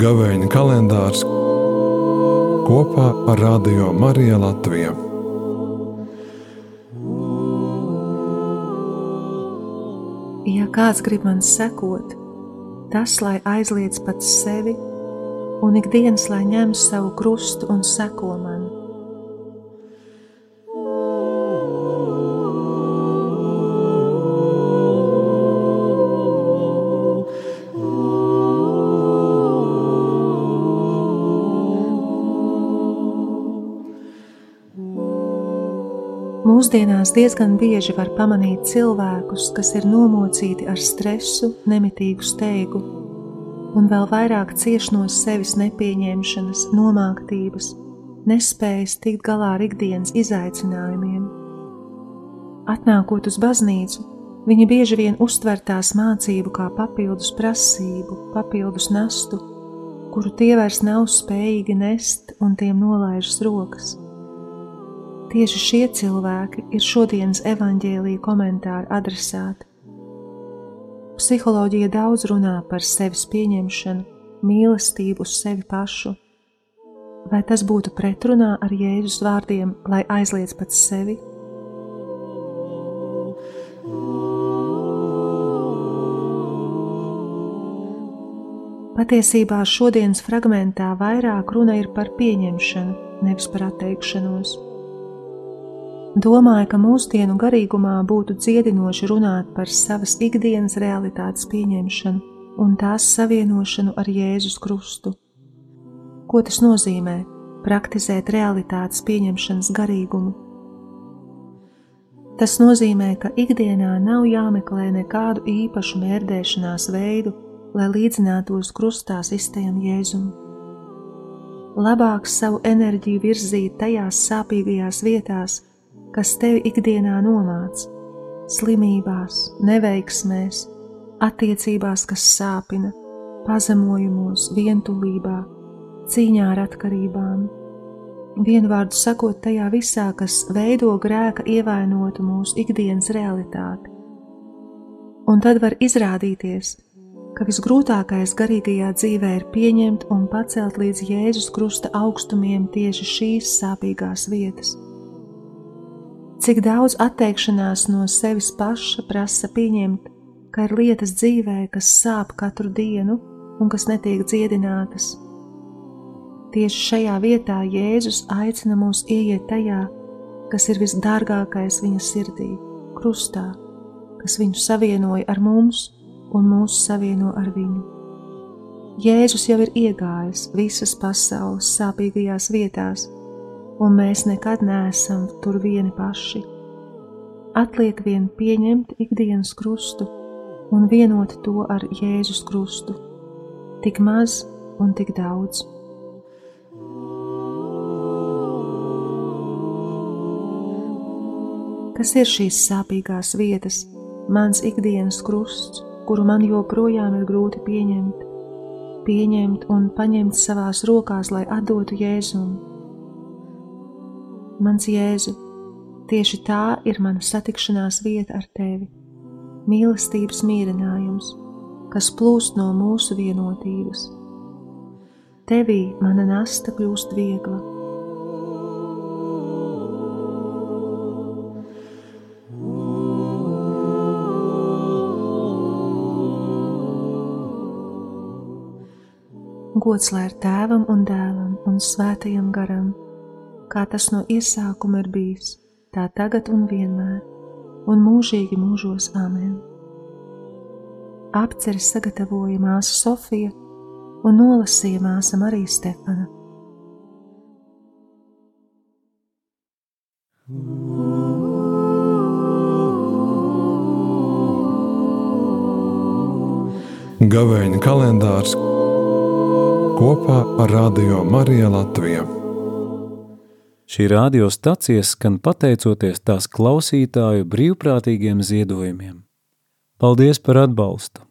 Gavēņa kalendārs kopā ar Radio Mariju Latviju. Ja kāds grib man sekot, tas lai aizliedz pats sevi un ikdienas lai ņem savu krustu un seko man. Mūsdienās diezgan bieži var pamanīt cilvēkus, kas ir nomocīti ar stresu, nemitīgu steigu, un vēl vairāk cieš no sevis nepieņemšanas, nomāktības, nespējas tikt galā ar ikdienas izaicinājumiem. Atnākot uz baznīcu, viņi bieži vien uztver tās mācību kā papildus prasību, papildus nastu, kuru tie vairs nav spējīgi nest un tiem nolaižas rokas. Tieši šie cilvēki ir šodienas evaņģēlīja komentāra adresāti. Psiholoģija daudz runā par sevis pieņemšanu, mīlestību uz sevi pašu. Vai tas būtu pretrunā ar Jēzus vārdiem, lai aizliedz pats sevi? Patiesībā šodienas fragmentā vairāk runa ir par pieņemšanu, nevis par atteikšanos. Domāju, ka mūsdienu garīgumā būtu dziedinoši runāt par savas ikdienas realitātes pieņemšanu un tās savienošanu ar Jēzus Krustu. Ko tas nozīmē praktizēt realitātes pieņemšanas garīgumu? Tas nozīmē, ka ikdienā nav jāmeklē nekādu īpašu mērdēšanās veidu, lai līdzinātos krustā iztajam Jēzum. Labāk savu enerģiju virzīt tajās sāpīgajās vietās, kas tevi ikdienā nomāc, slimībās, neveiksmēs, attiecībās, kas sāpina, pazemojumos, vientulībā, cīņā ar atkarībām. Vienu vārdu sakot, tajā visā, kas veido grēka ievainotu mūsu ikdienas realitāti. Un tad var izrādīties, ka visgrūtākais garīgajā dzīvē ir pieņemt un pacelt līdz Jēzus krusta augstumiem tieši šīs sāpīgās vietas cik daudz atteikšanās no sevis paša prasa pieņemt, ka ir lietas dzīvē, kas sāp katru dienu un kas netiek dziedinātas. Tieši šajā vietā Jēzus aicina mūs ieiet tajā, kas ir visdārgākais viņa sirdī, krustā, kas viņu savienoja ar mums un mūs savieno ar viņu. Jēzus jau ir iegājis visas pasaules sāpīgajās vietās, un mēs nekad neesam tur vieni paši. Atliek vien pieņemt ikdienas krustu un vienot to ar Jēzus krustu, tik maz un tik daudz. Kas ir šīs sāpīgās vietas, mans ikdienas krusts, kuru man joprojām ir grūti pieņemt, pieņemt un paņemt savās rokās, lai atdotu Jēzumu? Mans Jēzu, tieši tā ir mana satikšanās vieta ar tevi, mīlestības mierinājums, kas plūst no mūsu vienotības. Tevī mana nasta kļūst viegla. Gods lai ir tēvam un dēlam un svētajam garam kā tas no iesākuma ir bijis, tā tagad un vienmēr, un mūžīgi mūžos Āmen. Apceres sagatavoja māsa Sofija un nolasīja māsa Marija Stefana. Gavēņa kalendārs kopā ar Radio Mariju Latviju. Šī radiostacija skan pateicoties tās klausītāju brīvprātīgiem ziedojumiem. Paldies par atbalstu!